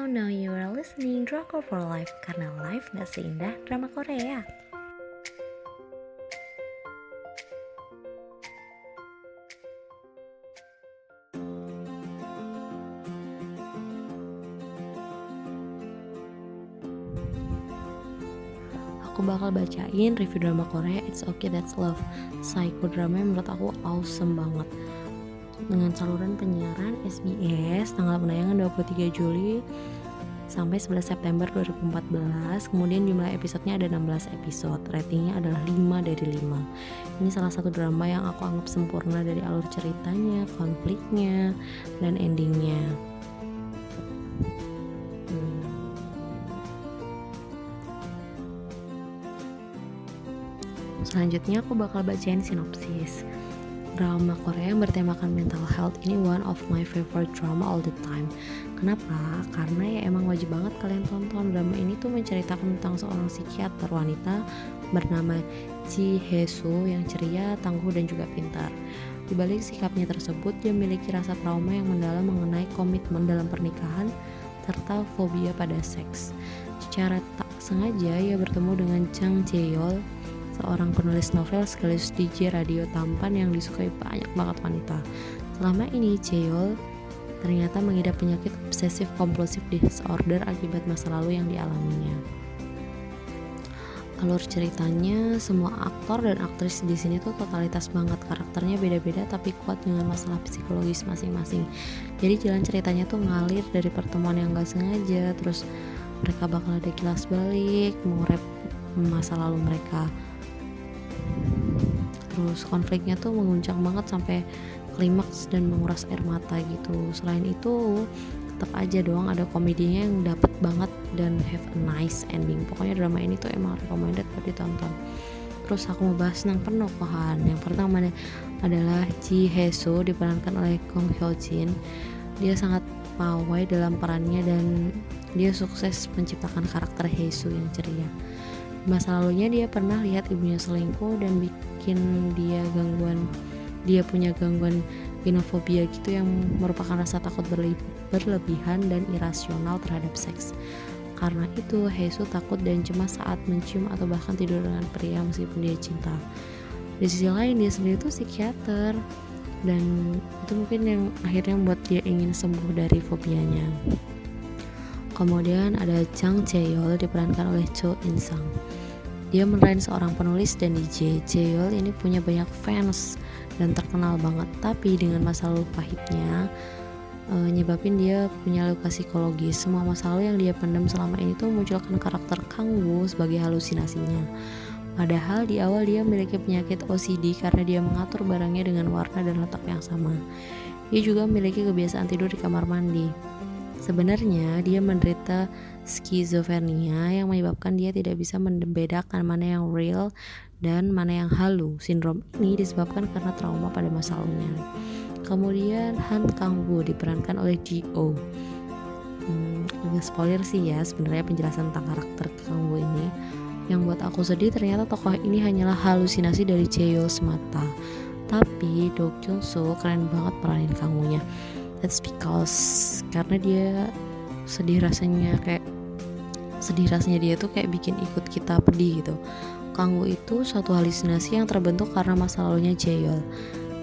Hello, now you are listening Drama for Life karena life gak seindah drama Korea. Aku bakal bacain review drama Korea It's Okay That's Love Psycho drama yang menurut aku awesome banget dengan saluran penyiaran SBS tanggal penayangan 23 Juli sampai 11 September 2014 kemudian jumlah episodenya ada 16 episode. Ratingnya adalah 5 dari 5 ini salah satu drama yang aku anggap sempurna dari alur ceritanya konfliknya dan endingnya. Hmm. selanjutnya aku bakal bacain sinopsis drama Korea yang bertemakan mental health ini one of my favorite drama all the time. Kenapa? Karena ya emang wajib banget kalian tonton drama ini tuh menceritakan tentang seorang psikiater wanita bernama Ji Hesu yang ceria, tangguh dan juga pintar. Di balik sikapnya tersebut, dia memiliki rasa trauma yang mendalam mengenai komitmen dalam pernikahan serta fobia pada seks. Secara tak sengaja ia bertemu dengan Chang Jae-yol seorang penulis novel sekaligus DJ radio tampan yang disukai banyak banget wanita. Selama ini, Cheol ternyata mengidap penyakit obsesif kompulsif disorder akibat masa lalu yang dialaminya. Alur ceritanya, semua aktor dan aktris di sini tuh totalitas banget karakternya beda-beda tapi kuat dengan masalah psikologis masing-masing. Jadi jalan ceritanya tuh ngalir dari pertemuan yang gak sengaja, terus mereka bakal ada kilas balik, mengurep masa lalu mereka terus konfliknya tuh menguncang banget sampai klimaks dan menguras air mata gitu. Selain itu tetap aja doang ada komedinya yang dapet banget dan have a nice ending. Pokoknya drama ini tuh emang recommended buat ditonton. Terus aku mau bahas tentang penokohan yang pertama adalah Ji Heso diperankan oleh Kong Hyo Jin. Dia sangat pawai dalam perannya dan dia sukses menciptakan karakter Hesu yang ceria. Masa lalunya dia pernah lihat ibunya selingkuh dan bikin dia gangguan dia punya gangguan genofobia gitu yang merupakan rasa takut berlebihan dan irasional terhadap seks. Karena itu, Heisu takut dan cemas saat mencium atau bahkan tidur dengan pria meskipun dia cinta. Di sisi lain, dia sendiri itu psikiater dan itu mungkin yang akhirnya membuat dia ingin sembuh dari fobianya. Kemudian ada Chang Jae-yol diperankan oleh Cho In Sang. Dia meraih seorang penulis dan DJ. Jae-yol ini punya banyak fans dan terkenal banget, tapi dengan masa lalu pahitnya e, nyebabin dia punya luka psikologis. Semua masalah yang dia pendam selama ini tuh munculkan karakter Kang Woo sebagai halusinasinya. Padahal di awal dia memiliki penyakit OCD karena dia mengatur barangnya dengan warna dan letak yang sama. Dia juga memiliki kebiasaan tidur di kamar mandi. Sebenarnya dia menderita skizofrenia yang menyebabkan dia tidak bisa membedakan mana yang real dan mana yang halu. Sindrom ini disebabkan karena trauma pada masa lalunya. Kemudian Han Kang Woo diperankan oleh Ji-oh. Hmm, spoiler sih ya sebenarnya penjelasan tentang karakter Kang Woo ini. Yang buat aku sedih ternyata tokoh ini hanyalah halusinasi dari Cheol semata. Tapi Do Kyung Soo keren banget peranin Kang that's because karena dia sedih rasanya kayak sedih rasanya dia tuh kayak bikin ikut kita pedih gitu. Kanggu itu suatu halusinasi yang terbentuk karena masa lalunya Jaeol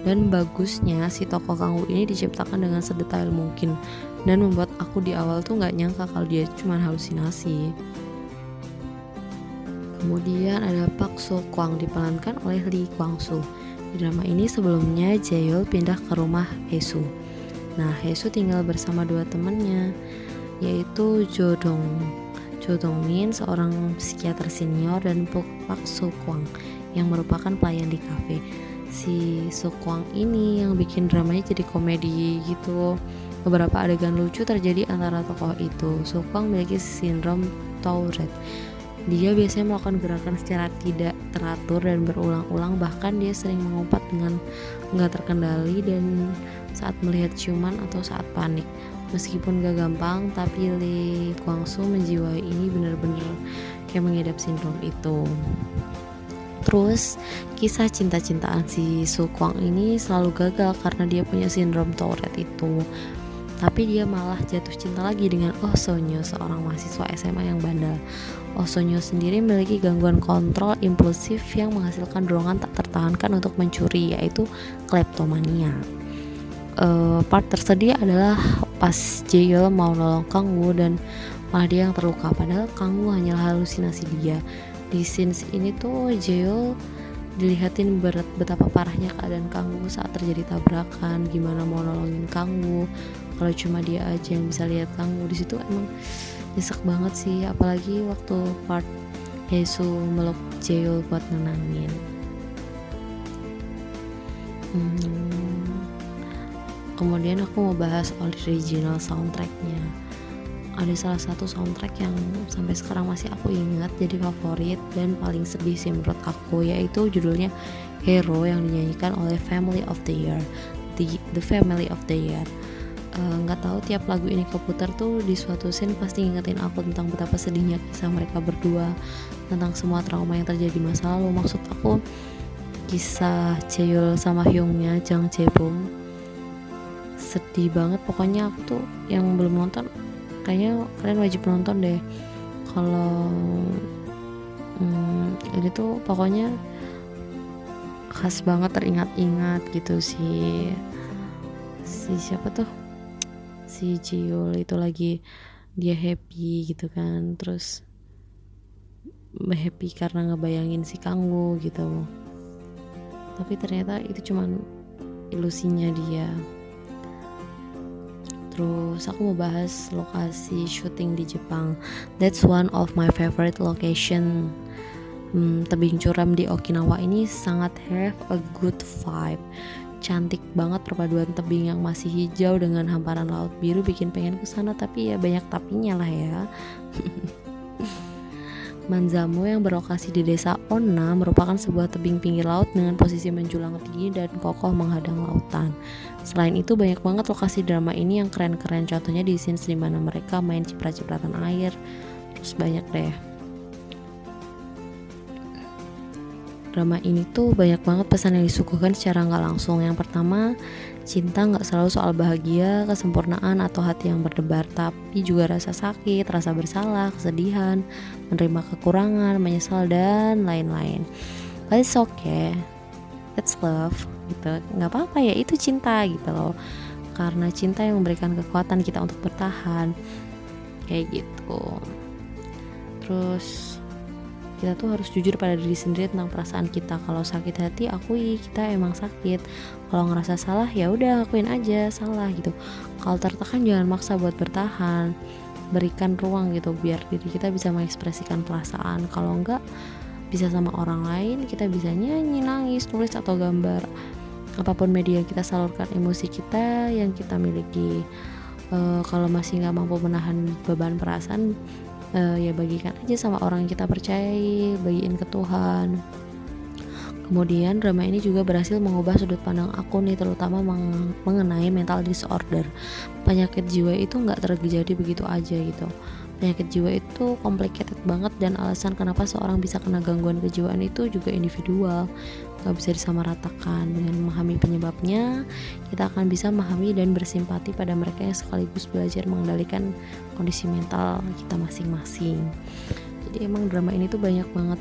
dan bagusnya si tokoh Kanggu ini diciptakan dengan sedetail mungkin dan membuat aku di awal tuh nggak nyangka kalau dia cuma halusinasi. Kemudian ada Pak So Kwang diperankan oleh Lee Kwang Soo. Di drama ini sebelumnya Jaeol pindah ke rumah Hesu Nah, Hesu tinggal bersama dua temannya, yaitu Jodong. Jodong Min, seorang psikiater senior, dan Pak So Kwang, yang merupakan pelayan di kafe. Si So Kwang ini yang bikin dramanya jadi komedi gitu. Beberapa adegan lucu terjadi antara tokoh itu. So Kwang memiliki sindrom Tourette. Dia biasanya melakukan gerakan secara tidak teratur dan berulang-ulang bahkan dia sering mengumpat dengan nggak terkendali dan saat melihat ciuman atau saat panik. Meskipun gak gampang, tapi Lee Kwang Soo menjiwai ini benar-benar kayak mengidap sindrom itu. Terus kisah cinta-cintaan si Su Kwang ini selalu gagal karena dia punya sindrom Tourette itu. tapi dia malah jatuh cinta lagi dengan Oh Sonyo, seorang mahasiswa SMA yang bandel. Oh Sonyo sendiri memiliki gangguan kontrol impulsif yang menghasilkan dorongan tak tertahankan untuk mencuri, yaitu kleptomania. Uh, part tersedia adalah pas Jaehyul mau nolong Kang Woo dan malah dia yang terluka. Padahal Kang Woo hanyalah halusinasi dia. Di scenes ini tuh Jaehyul dilihatin berat betapa parahnya keadaan Kang Woo saat terjadi tabrakan gimana mau nolongin Kang Woo kalau cuma dia aja yang bisa lihat kamu di situ emang nyesek banget sih apalagi waktu part Yesu meluk Jeol buat nenangin. Hmm. Kemudian aku mau bahas original soundtracknya. Ada salah satu soundtrack yang sampai sekarang masih aku ingat jadi favorit dan paling sedih sih menurut aku yaitu judulnya Hero yang dinyanyikan oleh Family of the Year. The, the Family of the Year. Eh, nggak uh, tahu tiap lagu ini keputar tuh di suatu scene pasti ngingetin aku tentang betapa sedihnya kisah mereka berdua tentang semua trauma yang terjadi di masa lalu. Maksud aku kisah Cheol sama Hyungnya Jang Jaebom sedih banget. Pokoknya aku tuh yang belum nonton kayaknya kalian wajib nonton deh. Kalau hmm, ini tuh pokoknya khas banget teringat-ingat gitu sih si siapa tuh? Si Jiul itu lagi dia happy gitu kan. Terus happy karena ngebayangin si Kanggo gitu. Tapi ternyata itu cuman ilusinya dia terus aku mau bahas lokasi syuting di Jepang. That's one of my favorite location. Hmm, tebing curam di Okinawa ini sangat have a good vibe. Cantik banget perpaduan tebing yang masih hijau dengan hamparan laut biru bikin pengen ke sana tapi ya banyak tapinya lah ya. Manzamo yang berlokasi di desa Onna merupakan sebuah tebing pinggir laut dengan posisi menjulang tinggi dan kokoh menghadang lautan. Selain itu banyak banget lokasi drama ini yang keren-keren. Contohnya di scenes di mana mereka main ciprat-cipratan air. Terus banyak deh drama ini tuh banyak banget pesan yang disuguhkan secara nggak langsung. Yang pertama, cinta nggak selalu soal bahagia, kesempurnaan atau hati yang berdebar, tapi juga rasa sakit, rasa bersalah, kesedihan, menerima kekurangan, menyesal dan lain-lain. But it's okay, it's love, gitu. Nggak apa-apa ya, itu cinta gitu loh. Karena cinta yang memberikan kekuatan kita untuk bertahan, kayak gitu. Terus kita tuh harus jujur pada diri sendiri tentang perasaan kita. Kalau sakit hati akui kita emang sakit. Kalau ngerasa salah ya udah akuin aja salah gitu. Kalau tertekan jangan maksa buat bertahan. Berikan ruang gitu biar diri kita bisa mengekspresikan perasaan. Kalau enggak bisa sama orang lain kita bisa nyanyi nangis tulis atau gambar. Apa pun media kita salurkan emosi kita yang kita miliki. Uh, kalau masih nggak mampu menahan beban perasaan uh, ya bagikan aja sama orang yang kita percayai bagiin ke Tuhan Kemudian drama ini juga berhasil mengubah sudut pandang aku nih terutama meng mengenai mental disorder. Penyakit jiwa itu nggak terjadi begitu aja gitu. Penyakit jiwa itu complicated banget dan alasan kenapa seorang bisa kena gangguan kejiwaan itu juga individual gak bisa disamaratakan dengan memahami penyebabnya kita akan bisa memahami dan bersimpati pada mereka yang sekaligus belajar mengendalikan kondisi mental kita masing-masing jadi emang drama ini tuh banyak banget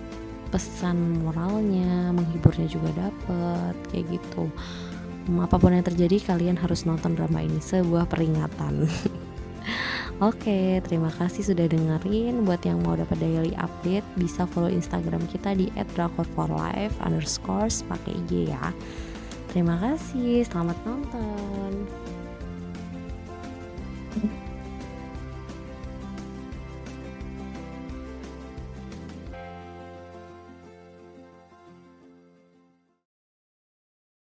pesan moralnya menghiburnya juga dapat kayak gitu hmm, apa pun yang terjadi kalian harus nonton drama ini sebuah peringatan Oke, terima kasih sudah dengerin. Buat yang mau dapat daily update, bisa follow Instagram kita di @drakorforlife underscore pakai IG ya. Terima kasih, selamat nonton.